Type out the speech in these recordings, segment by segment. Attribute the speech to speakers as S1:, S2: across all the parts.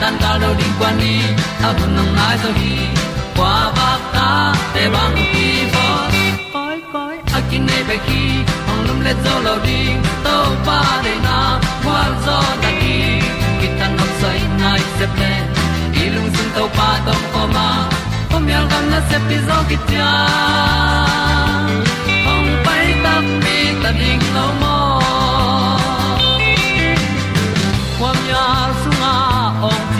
S1: tan cao do đi qua đi, ta bu nang mai zo khi qua ba ta te bang ki bo koi koi a kin nei be ki ong lum le zo lo di to pa de na kwa zo ta ki ki tan nok sai nai se ple lung sun to pa tom ko ma. Pom yal gam na se pi zo ki tia ong pai ta mi ta ding lo mo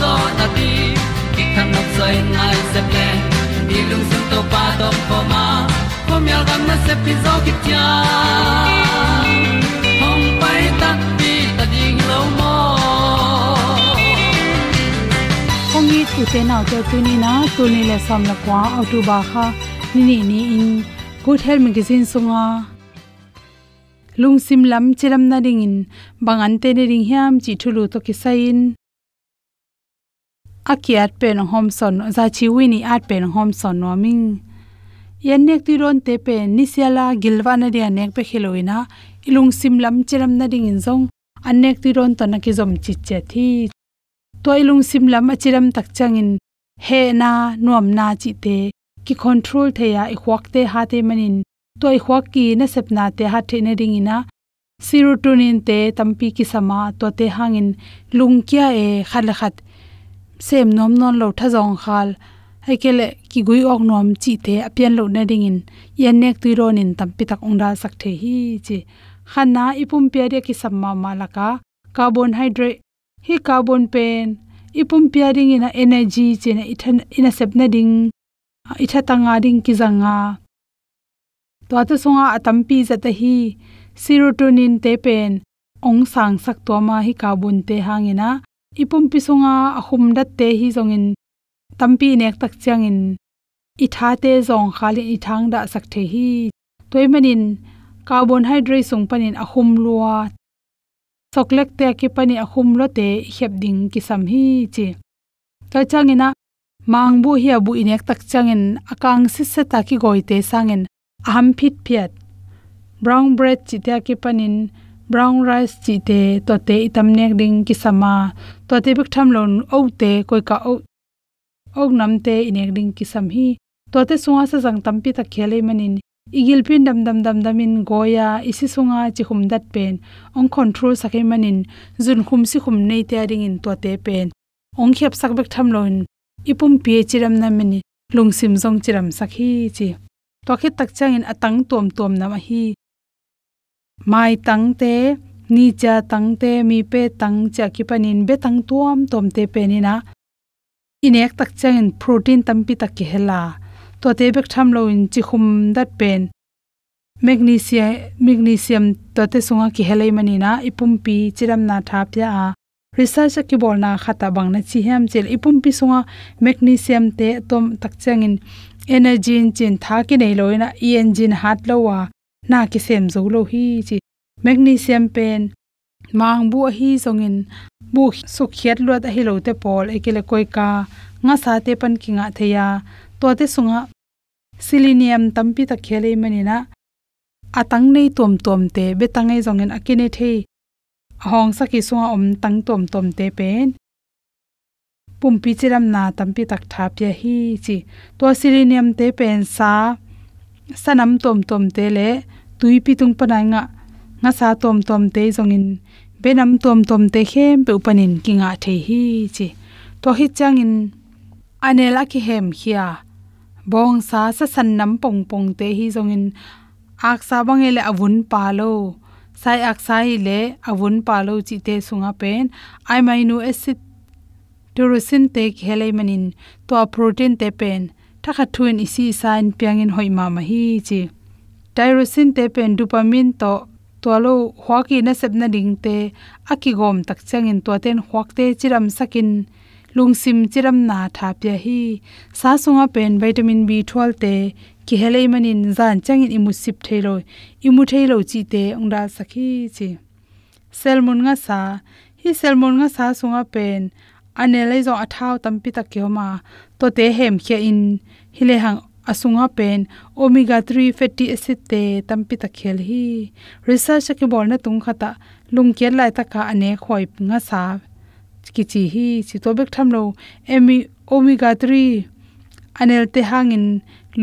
S1: zo na ti ki kan nok sai nai se ple ni lung sun to pa to pa ma. Ko mi al gam na se pi zo ki tia hom pai ta ti ta ding lo mo
S2: ong ni tu te na te tu ni na tu ni le som na kwa autu ba kha ni ni ni in good health magazine sunga lung sim lam chiram na ring in. Bangan te ne ring hiam chi thulu to ki sain akiat pen hom son za chi wini at pen hom son no ming yan nek ti ron te pe, ni siala gilwa na dia nek pe khiloina ilung sim lam chiram na ding in zong anek ti ron to na ki zom chi che thi. Toilung simlam achiram tak changin he na, nuam na chi te, ki control the ya, i khwak te ha te manin. Toi khwak ki na sepna te ha the na ding ina serotonin te tampi ki sama to te hangin lungkya e khal khat sem nom non lo tha jong khal. Haikele ki gui ok nom chi te apian lo na ding in. Yan nek tu ron in tampi tak ongda sak the hi chi khana ipum pe ki samma malaka carbon hydrate. Hi carbon pen. Ipum pairing ina energy chena ithan ina sepna ding à, itha tanga ding ki zanga to ata songa atampi à zata hi. Serotonin te pen. Ong sang sak to ma hi carbon te hangina ipum pisunga ahum dat te hi zongin tampi nek tak changin itha te zong khali ithang da sak the hi. Toimanin carbohydrate sung panin ahum luwa chocolate te ki pani ahum lo te hep ding ki sam hi chi. Ka changina mangbu hi abu inek tak changin akang si se ta ki goite sangin aham phit phiat. Brown bread chi te ki panin brown rice chi te, to te itam nek ding ki sama, to te bik tham lon o te koi ka o ok nam te inek ding ki sam hi. To te sunga sa jang tampi ta khele manin. Igil pin dam dam dam in goya, isi sunga chi khum dat pen. Ong control sakai manin. Zun khum si khum nei te ring in to te pen. Ong khep sak bik tham lon. Ipum pi e chiram na mani. Lungsim zong chiram sakhi chi. To khit tak changin atang tom tom na ma hi mai tang te, ni cha tang te, mi pe tang cha ki panin be tang tuam tom te pe ni na. Inek tak changin protein tampi tak ki hela to te bek tham lo in chi khum dat pen. Magnesium magnesium to te sunga ki helai mani na. Ipum pi chiram na thap ya a. Research ki bol na khata bang na chi hem chel. Ipum pi sunga, magnesium te tom tak changin energy in chin tha ki nei loina e engine hat lowa na ki sem zo lo hi chi magnesium pen, mang bu hi zongin bu su khiat lot a hi lo te pol ekele koi ka. Nga sa te pan ki nga theya to te sunga selenium tampi ta khele manina atang nei tom tom te betangai e zongen akine thei hong saki sunga om tang tom tom te pen. Pumpi chiram na tampi tak thapya hi chi. To selenium te pen sa sanam tom tom te le tuipi tung panai nga nga sa tom tom te zongin. Benam tom tom te hem pe upanin kinga the hi chi. To hi changin. Anela ki hem khia. Bong sa sa san nam pong pong te hi zongin. Ak sa bangele avun palo sai ak sai le avun palo chi te sunga pen. Ai amino acid. Tyrosine te khelai manin. To protein te pen. Thakha thuin isi sign piangin hoima ma hi chi tyrosine te pen dopamine to tolo hwaki na sepna ding te akigom tak changin to ten hwakte chiram sakin lungsim chiram na tha pya hi. Sa sunga pen vitamin b12 te ki helei manin zan changin imu sip thailo imu thailo chi te ongda sakhi chi. Selmon nga sa, hi selmon nga sa sunga pen anelai zo athau tampi ta kyoma to te hem khe in hile hang asunga pen, omega 3 fatty acid te tampi ta khel hi. Research ke bol na tung khata lungke lai ta ka ane khoi nga sa. Ki chi hi chi to bek tham lo emi omega 3 anel te hangin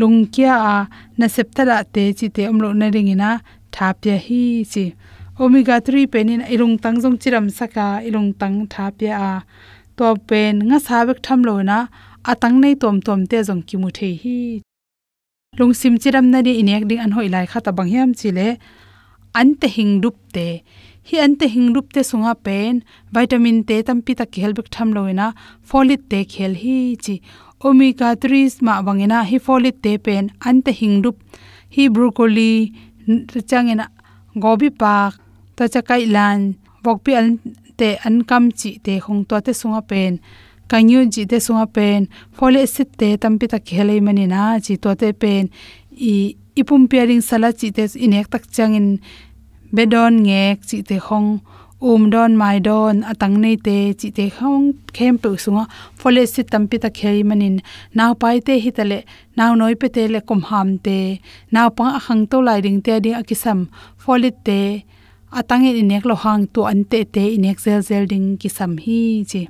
S2: lungkia a na septara te chi te omlo na ringina thapya hi chi. Omega 3 penin irung tang jong chiram saka irung tang thapya a. To pen nga sabek tham lo na, atang nei tom tom te jong ki mu the hi lung sim chiram na ri inek ding an hoi lai khata bang hiam chile. An te hing rup te. Hi ante hingrúp te sunga pen. Vitamin te tampi ta khelbek tham loina folit te khel hi chi. Omega 3 ma bangena hi folit te pen. Ante hingrúp hi broccoli changena gobi pak ta chakai lan bokpi an te an kam chi te khong to te sunga pen kanyu ji te sunga pen folic acid te tampi ta khelei mani na chi to te pen. I, ipum pairing sala chi te inek tak changin bedon ngek chi te khong um don, mai don, atang nei te chi te khong khem pe sunga. Folic acid tampi ta khei manin naw pai te hi tale naw noi pe te le kom ham te naw pa khang to lai ding te ding akisam. Folic te, atang e in nek lo hang to an te te inek zel zel ding kisam hi chi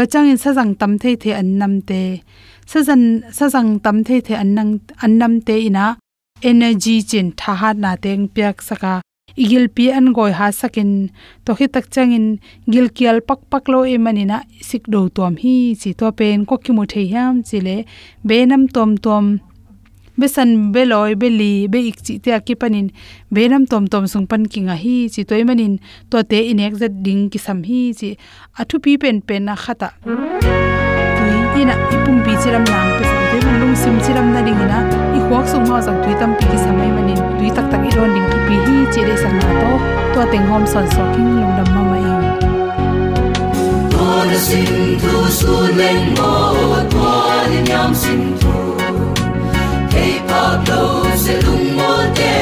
S2: ka chang in sa jang tam thei the an nam te sa jan sa jang tam thei the an nang, an nam te ina energy chin tha ha na teng pyak saka. Igil pi an goi ha sakin. To hi tak changin, gil kial pak pak lo e manina sik do tom hi. Chi to pen ko ki mu thei yam chile be nam tom tom be san be loi be li be ik chi te ki panin. Be nam tom tom sung pan ki nga hi chi toy manin. To te inek zat ding ki sam hi chi athu pi pen pen na khata. Tui ina, ipum pi chiram nang pe sam te man lung sim chiram na ding ina. I khwak sung ma jong tui tam pi ki sam samai manin. Tui tak tak i ron ding ki pi hi chi de san na to. To teng hom son so king lung dam ma mai
S1: Tuan sin tu su leng mo tuan nyam sin tu. Hey pa do se lung mo te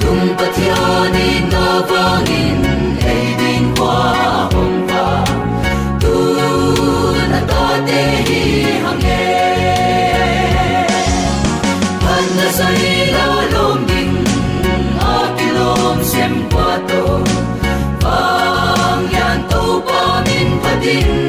S1: Tung pa tiani no vangin Hey din qua hong pa Tu na to te hi hang e Pan na sa ila lom ding A kilom sem qua to Vang yan to pa min pa din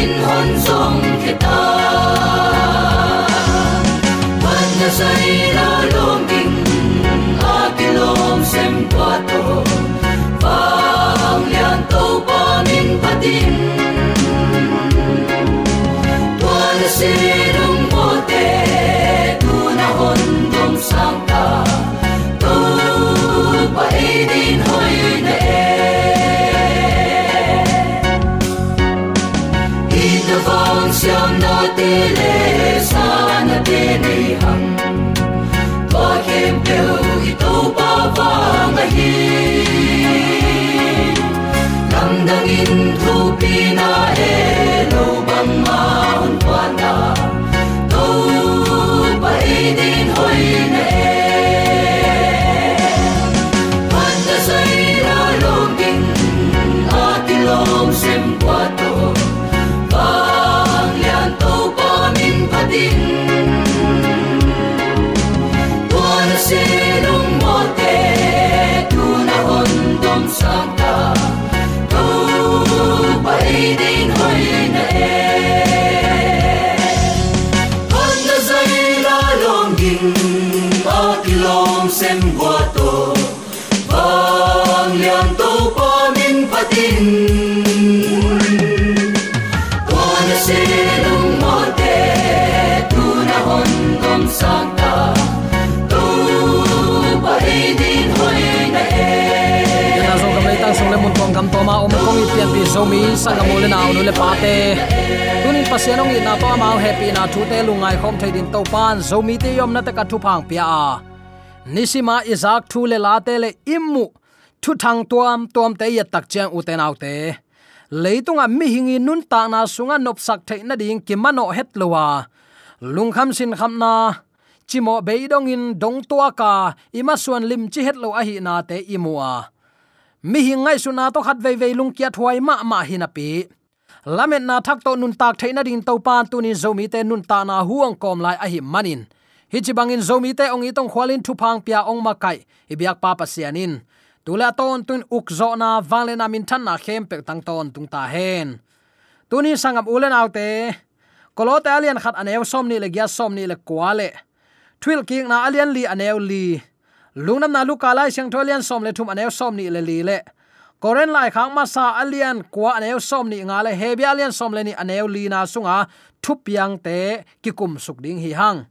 S1: Ina inhon song kita Mana sa ilalong ding Akilom sempwato Vang lian tau pamin patin Tuan sirung mote Tuna hondong sangka Tu pa edin hoy siyang natili Sana tinihang Tua kem piu ito pa vang in thu pi na e Lo bang maun pa na Tu pa edin hoy na e Panda sa a ti Atilong sempwato
S3: i pian zo mi sa ga mo le na nu le pa te tunin pasianong i na to mau happy na thu te lungai khom thai din to pan zo mi te yom na te ka thu phang pia a nisima izak thu le la te le immu thu thang tuam tuam te ya tak chang u te nau te leitunga mi hingi nun ta na sunga nop sak thai na ding ki mano het lowa lung kham sin kham na chimo beidong in dong tua ka ima suan lim chi het lo a hi na te imua mi hingai suna to khat vei vei lung kia thuai ma ma hina pi. Lamet na thak to nun tak theina ding to pan tu ni zomi te nun ta na huang kom lai a hi manin. Hi chi bangin zomi te ong i tong khwalin thu phang pia ong ma kai ibyak pa pa sianin tula ton tun uk zo na wale na min than na khem pe tang ton tung ta hen. Tuni sangam ulen autte kolote alian khat anew som ni le gya som ni le kwale twil king na alian li anew li lungnam na lu kalai siang tholian som le thum anew som ni le li le. Koren lai khang ma sa alian kwa anew som ni nga le hebi alian som le ni anew li na sunga thup yang te ki kum suk ding hi hang.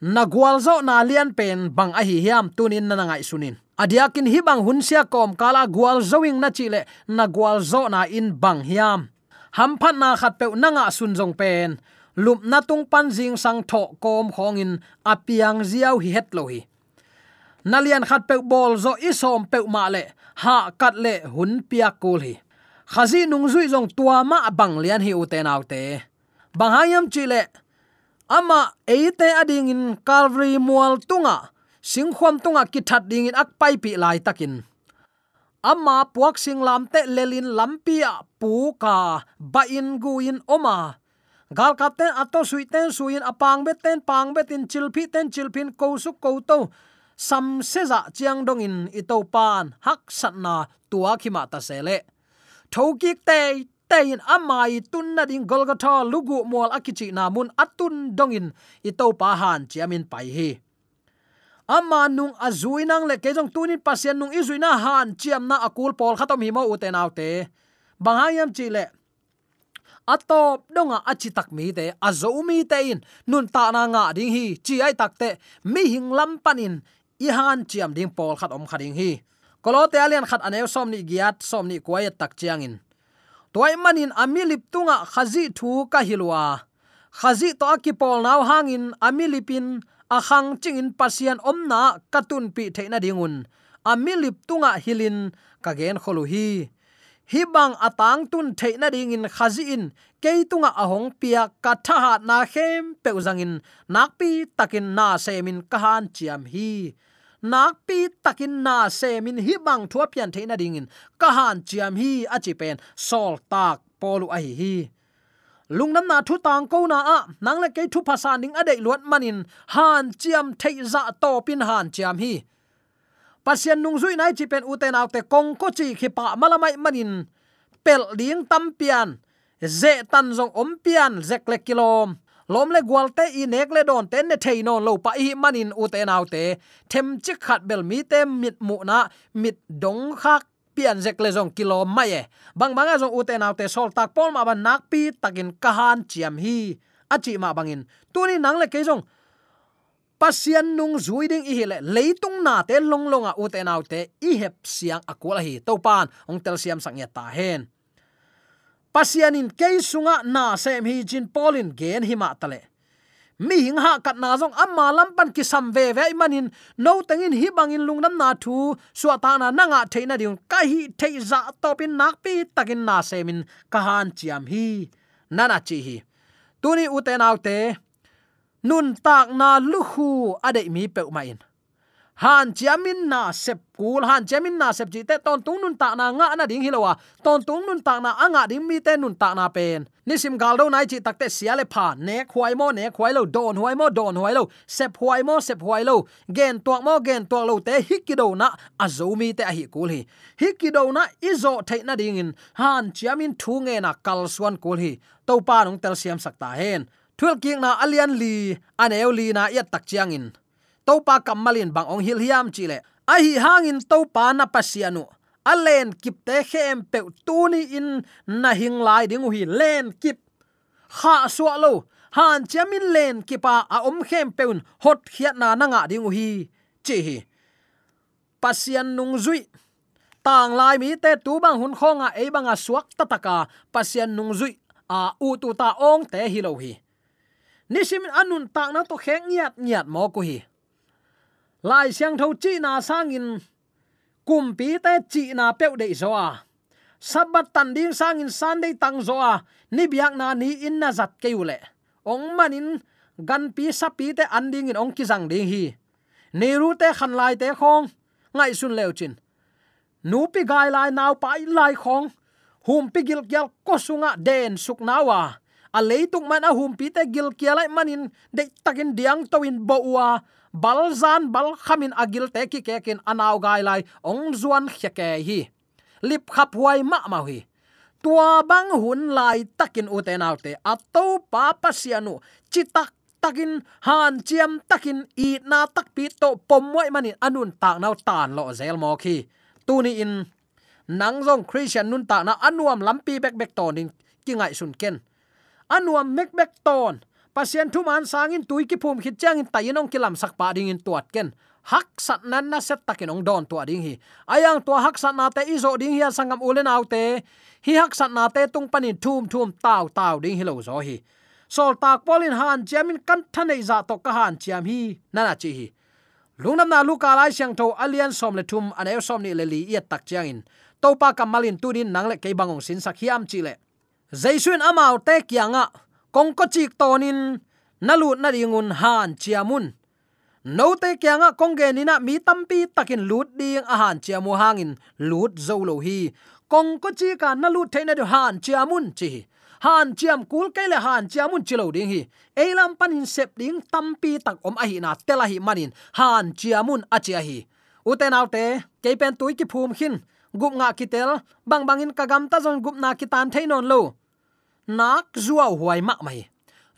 S3: Na gwal zo na lian pen bang a hi hiam tunin na ngai sunin adiakin hi bang hun sia kom kala gwal zoing na chile na gwal zo na in bang hiam. Ham phat na khat pe nanga sun jong pen. Lup na tung pan jing sang tho kom khong in apiang ziaw hi het lo hi nalian khat pe bol zo isom pe ma le, ha kat le hun pia kul hi. Khazi nung zui jong tua ma bang lian hi uten autte bang hayam chile ama eite ading in calvary mual tunga singkhwam tunga ki that ding in ak pai pi lai takin. Amma puak sing lam te lelin lampia pu ka ba in gu in oma. Gal kap ten ato sui ten suin apang bet ten pang bet in chilphi ten chilphin ko su ko to sam se za chiang dong in ito pan hak sat na tua khima ta sele thoki te tein amai tun na ding golgotha lugu mol akichi namun atun dongin ito pa han chiamin pai hi. Amma nung azui nang le kejong tunin pasien nung izuina han chiam na akul pol khatom hi mo uten autte bangayam chi le. Atop donga achi tak mi te azo mi te in nun ta na nga ding hi chi ai tak te mi hing lam panin i han chiam ding pol khat om khading hi. Kolote alian khat anew som ni giat, som ni kwai tak chiang in toy manin amilip tunga khazi thu ka hilwa khazi to akipol naw hangin amilipin akhang chingin pasian omna katun pi theina dingun. Amilip tunga hilin kagen kholu hi. Hi bang atang tun theina ding in khazi in keitunga ahong pia katha na khem peuzangin nakpi takin na semin kahan chiam hi nakpi takin na semin hi bang thua pian theina dingin. Kahan chiam hi achi pen. Sol tak polu a hi hi. Lungnam na thu tang ko na a. Nang le ke thu phasa ning ade luat manin. Han chiam thei za to pin han chiam hi. Pasien nung zui nai chi pen uten te kong ko chi khi pa malamai manin. Pel ding tam pian. Ze tan zong om pian. Zek le kilom lom le gwal te i nek le don ten ne thei non lo pa hi manin uten autte them chi khat bel mi te, mit mu na, mit dong khak pian zek le zong kilo mai e. Bang banga zong nau te sol tak pol ma ban nak pi takin kahan chiam hi. Achi ma bangin tuni nang le ke zong pasian nung zuiding i hele leitung na te long te nau te i hep siang akula hi. To pan, ong tel siam sang ya ta hen pasianin keisunga na sem hi jin polin gen hima tale. Mi hing ha kat na zong amma lampan ki sam ve ve manin no tengin hi bangin lungnam na thu suata na nanga theina diun ka hi thei za topin nak pi takin na semin kahan chiam hi nana chi hi. Tuni uten autte nun tak na luhu ade mi pe ma in han chiamin na sep kul. Han chiamin na sep chi te. Ton tung nun ta na nga na ding hilowa ton tung nun ta na anga ding mi te nun ta na pen. Ni sim gal do nai chi takte siale pha. Ne khwai mo, ne khwai lo. Don huai mo, don huai lo. Sep huai mo, sep huai lo. Gen tuak mo, gen tuak lo te. Hikido na azomi te a hi kul hi. Hikido na izo thai na ding in. Han chiamin thu nge na kal suan kul hi. To pa nong tel siam sakta hen. Thul king na alian li. Aneu li na yat tak chiang in topa kamalin bang ong hil hiam chile. A hi hangin topa na pasianu. Alen kip te khem pe tuni in na hing lai ding hi len kip. Kha suwa lo, han chamin len kipa a om khem peun hot khiat na na nga ding hi. Chi hi pasian nung zui. Tang lai mi te tu bang hun khonga e banga suak tataka. Pasian nung zui. A u tu ta ong te hi lo hi. Nisim anun tak na to kheng nyat nyat mo ko hi lai siang tho chi na sangin kum pi te chi na peu de zo a à. sabat tan ding sangin sunday tang zo a à. ni biak na ni in na zat ke ule ong manin gan pi sa pi te an ding in ong ki jang ding hi. Ni ru te khan lai te khong. Ngai sun leo chin. Nu pi gai lai nau pai lai khong. Hum pi gil gyal ko sunga den à suk nawa a leitung man a hum pi te gil kialai manin de takin diang towin in balzan bal khamin agil te ki kekin anaw gai lai. Ong zuan kheke hi. Lip khap huai ma ma hi tua bang hun lai takin uten autte ato pa pasianu chitak takin han chiam takin i na tak pi to pomwai mani anun tak nau tan lo zel mo khi tuni in nang zong christian nun ta na anuam lampi bek bek to in ki ngai sun ken anuam mek bek ton. Pasien thu man sangin tui ki phum khit chang in tayin ong kilam sak pa ding in tuat ken. Hak sat nan na set takin ong don tua ding hi. Ayang tua hak sat na te izo ding hi sangam ulen autte hi hak sat na te tung panin thum thum taw taw ding hi lo zo hi. Sol tak polin han jamin kan thane za to ka han chiam hi. Nana chi hi. Lungnam na luka lai siang tho alian som le thum an som ni le li yat tak chiang in. Topa kamalin tudin nang le ke bangong sin sak hiam chi le zaisuin amau te kyanga kongko chik tonin, nalut na ringun han chiamun. No te kyanga kongge nina mi tampi takin lut ding a han chiamu hangin, lut zolo hi. Kongko chi ka nalut theina du han chiamun chi han chiam kul ke han chiamun chilo ding hi. Eilam panin sep ding tampi tak om a hi na tela hi manin. Han chiamun a chi a hi. Uten autte keipen tuiki phum khin gup nga kitel, bang bangin kagam ta zon gup na kitan thainon lo. Nak zuwa huai ma mai.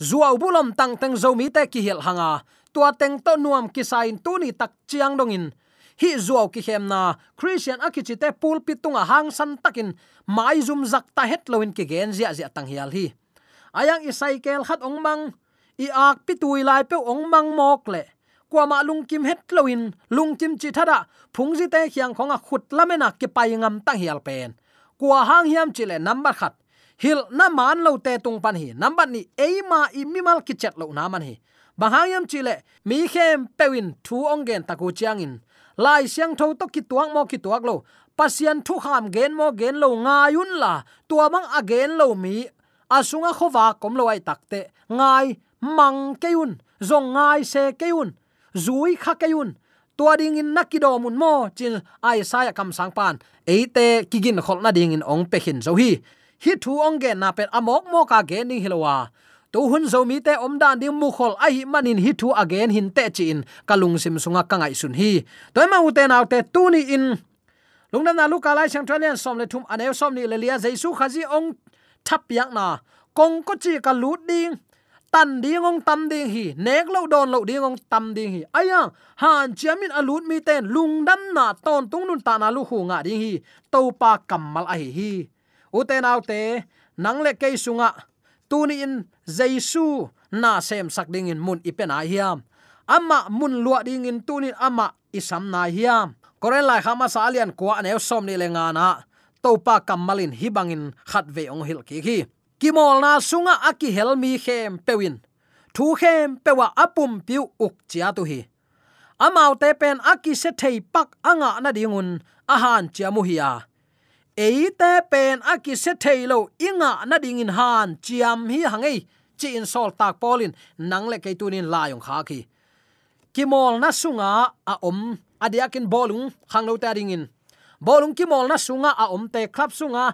S3: Zuwa bulom tang teng zo mi te ki hil hanga. Tua teng to nuam ki sain tu ni tak chiang dongin. Hi zuaw ki hem na, christian akichi te pulpit tunga hang san takin. Mai zum zak ta het loin ki gen zia zia tang hial hi. Ayang i cycle khat ong mang. I ak pi lai pe ong mang mok le kwama lung kim het loin lung kim chi thada phung ji te khiang khonga khut lamena ki pai ngam ta hial pen. Kwa hang hiam chile number khat hil na man lo te tung pan hi number ni eima i mimal ki chat lo na man hi. Bahayam chile mi khem pewin thu ongen taku chiangin lai siang tho to ki tuang mo ki tuak lo pasian thu kham gen mo gen lo nga yun la. Tua mang again lo mi asunga khowa kom lo ai takte ngai mang keun zong ngai se keun zui kha kayun tua ding in nakido mun mo chin ai sai kam sang pan eite kigin khol na ding in ong pehin zo hi. Hi thu ong gen na pet amok mo ka gen ding hilowa to hun zo mi te om dan ding mu khol ai manin hi thu again hin te chin kalung sim sunga kangai sun hi. Toy ma te naw te tu ni in. Lungna na lu ka lai chang thalian som le thum anew som ni le lia jaisu khazi ong thap yak na. Kong ko chi ka lut ding tan ding ong tam ding hi. Nek lo don lo ding ong tam ding hi. Aya han chiamin alut mi ten. Lung dam na ton tung nun ta na lu hu nga ding hi. To pa kamal a hi hi. Uten autte nang le ke sunga. Tuni in jaisu na sem sak ding in mun ipena hiam. Ama mun lua ding in tunin ama isam na hiam. Koren lai khama sa alian kwa ne som ni lenga na. Topa kamalin hibangin khat ve ong hil ki ki kimol na sunga aki helmi khem pewin. Thu khem pewa apum piu uk chia tu hi amau te pen aki se thei pak anga na dingun, ahan chia mu hiya eite pen aki se thailo inga na dingin han chiam hi hangai chi in sol tak polin, nang le ke tunin la yong kha ki kimol na sunga a om, adiakin bolung khanglo ta ringin bolung kimol na sunga a om te khlap sunga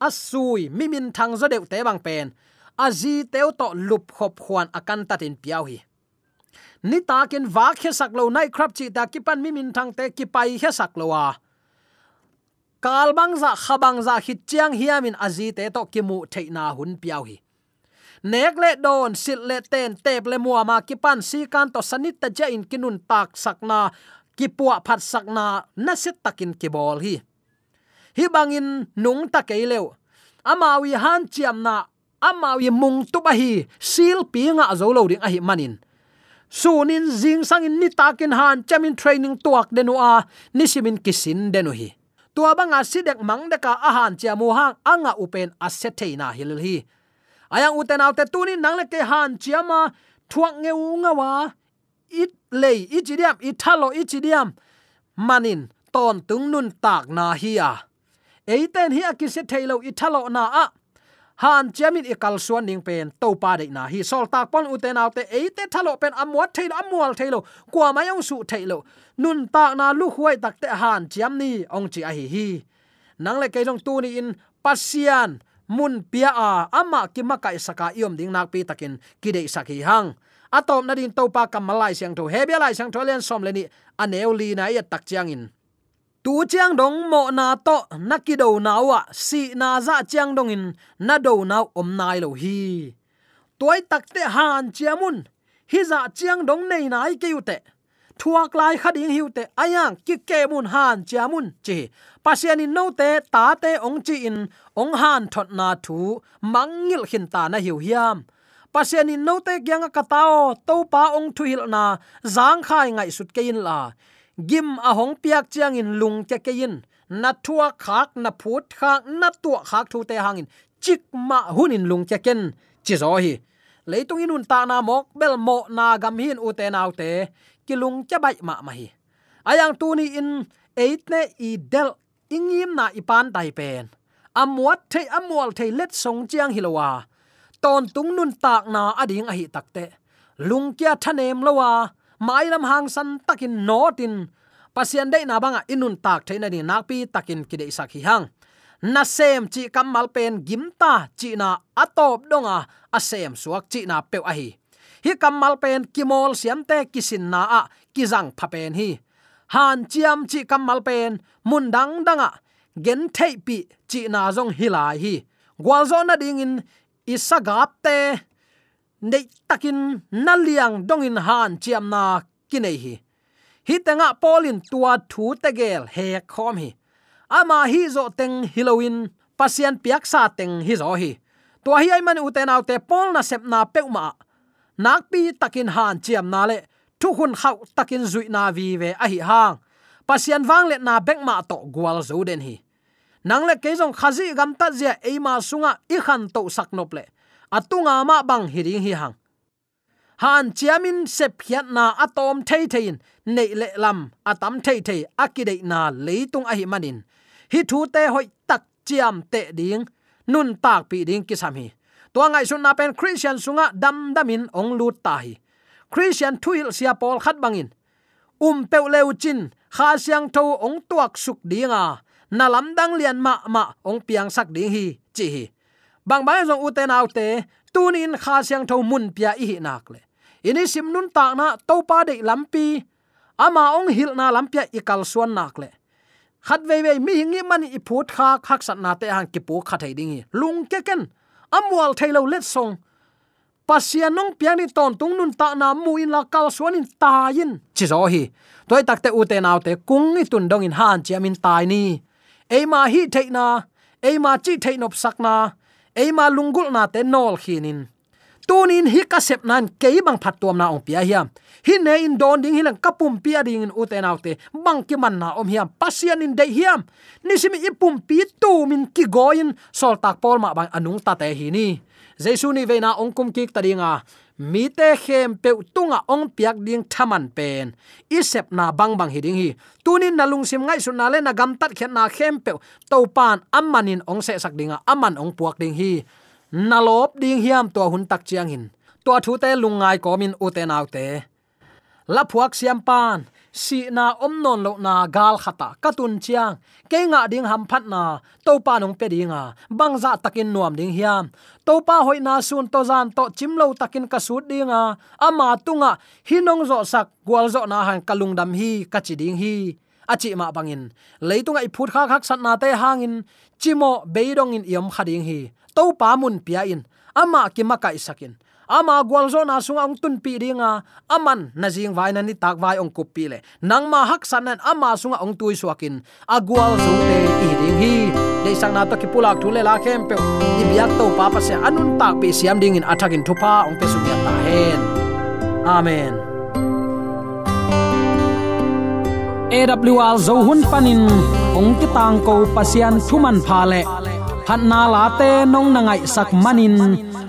S3: asui mimin thang zo deu te bang pen. Aji teu to lup khop khwan akan tatin piao hi. Ni ta takin wa khe sak lo nai krap chi ta ki pan mimin thang te ki pai khe sak lo wa kal bang za khabang za hi chiang hiamin aji te to ki mu theina hun piao hi. Nek le don sil le ten, tep le muwa ma ki pan si kan to sanit ta ja in kinun tak sakna ki puwa phat sakna na set takin ki bol hi hi bangin nung ta keileu amawi han chiam na, amawi mung tu ba hi sil pi nga zo lo ding a hi manin. Sunin jing sangin ni takin han, chamin training tuak denu a nisimin kisin denu hi tua banga sidek mang deka ahan chia mu hang, anga upen asetheina hil hi. Ayang uten autte tunin nang le ke han chiama, thuak nge unga wa, it lei ichidiam ithalo ichidiam manin, ton tung nun tak na hi a eiten hi akise thailo ithalo na a. Han chamin ikal suan ning pen to pa de na. Hi sol tak pon uten autte eite thalo pen amwa thail amwal thailo. Kwa mayong su thailo. Nun tak na lu huai tak te han chiam ni ong chi a hi hi. Nang le keilong tu ni in pasian, mun pia a, ama ki makai saka iom ding nak pi takin kide saki hang. Atom na din to pa kamalai siang tho, hebia lai siang tho, len som le ni aneu na ya tak chiang in tu chiang dong mo na to nakido nawa si na za chiang dong in, na do na om nai lo hi. Toy takte han chiamun, hi za chiang dong nei nai ke ute thuak lai khading hiute ayang ki ke mun han chiamun chi. Pasian in no te, ta te ong chi in, ong han thot na thu, mangil hin ta na hiu hiam. Pasian in no te kyang ka tao to pa ong thu hil na zang khai ngai sut ke in la gim a hong piak chiang in lung ke ke in na thua khak, na phut khak, na tu khak thu te hangin chik ma hunin lung ke ken. Chi zo hi. Leitung inun ta na mok, bel mo na gam hin u te nau te. Kilung cha bai ma ma hi. Ayang tu ni in eight ne i del ingim na ipan dai pen. Amuat thei, amual thei let song chiang hilowa ton tung nun tak na ading a hi takte lung kya thanem lowa mai lam hang san takin notin. Pasian dei na banga inun tak theina ni nakpi takin kidei sakhi hang. Na sem chi kamal pen gimta chi na atop donga sem suak chi na pe a hi. Hi kamal pen kimol siam te kisin na a, kizang phapen hi. Han chiam chi kamal pen, mun dang danga, gen thei pi chi na zong hilai hi. Gwal na ding in, isagap te nei takin naliang dongin han chiam na kinai hi. Hi tenga polin tua thu tegel he khom hi. Ama hi zo teng halloween, pasien piak sa teng hi zo hi. Tua hi ai man u te te pol na sep na pe ma. Nak pi takin han chiam na le, thu hun khau takin zui na vi ve a hi hang. Pasian wang le na bek ma to gwal zo den hi. Nang le ke jong khazi gam ta zia e ma sunga i khan to sak nop le atunga ma bang hiring hi hang. Han chiamin se phiat na atom thei thein nei le lam atam thei thei akidei na leitung ahi manin. Hi thu te hoi tak chiam te ding, nun tak pi ding kisam hi. To ngai sun na pen christian sunga dam damin ong lu ta hi. Christian thuil sia pol khat bangin. Um pe leu chin, kha siang tho ong tuak suk dinga. Na lam dang lian ma ma ong piang sak ding hi, chi hi bang bang zong uten autte tunin kha siang tho mun pia i hi nak le ini sim nun ta na to pa de lampi ama ong hil na lampia ikal suan nak le khat ve ve mi hingi man i phut kha khak sat na te hang ki pu kha thai ding lung ke ken amwal thailo let song pasian nong piang ni ton tung nun ta na mu in la kal suan in ta in chi zo hi toy tak te u te naw te kung ni tun dong in han chi amin tai ni ei ma hi thei na ei ma chi thei nop sak na eima lungul na te nol khinin tunin hi ka sep nan ke bang phat tuam na ong pia hiam hi ne in don ding hilang kapum pia ding in uten autte bang ki man na om hiam pasian in de hiam ni simi ipum pi tu min ki goin. Sol tak pol ma bang anung ta te hi ni jesu ni veina na kik tadinga mi te khem pe tunga ong piak ding thaman pen. Isep na bang bang hiding hi. Tunin nalung sim ngai su na le na gam tat khet na khem pe to pan amanin ong se sak dinga aman ong puak ding hi. Nalop ding hiam to hun tak chiang hin. To thu te lungai komin uten autte la phuak siam pan. Si na om non lo na gal khata. Katun chiang. Ke nga ding ham phat na. To pa nong pe dinga bang za takin nuam ding hiam. To pa hoi na sun to zan to chim lo takin ka su dinga ama tunga. Hinong zo sak. Gwal zo na han kalung dam hi. Ka chi ding hi. Achi ma bangin. Leitunga i phut kha khak sat na te hangin. Chimo beidong in yom khading hi. To pa mun pia in. Ama ki makai sakin ama gwalzo na sunga ong tun pi ringa. Aman, na jing vai na ni tak vai ong kup pi le. Nang ma hak sanan ama sunga ong tui suakin. Agwal zo te i ding hi. De sang na to ki pulak thule la khem pe. I biak to pa pa se anun tak pe siam ding in athakin thupa ong pe sumya ta hen. Amen. AWR zo hun panin ong ki tang ko pasian thuman pha le. Phat na la te nong na ngai sak manin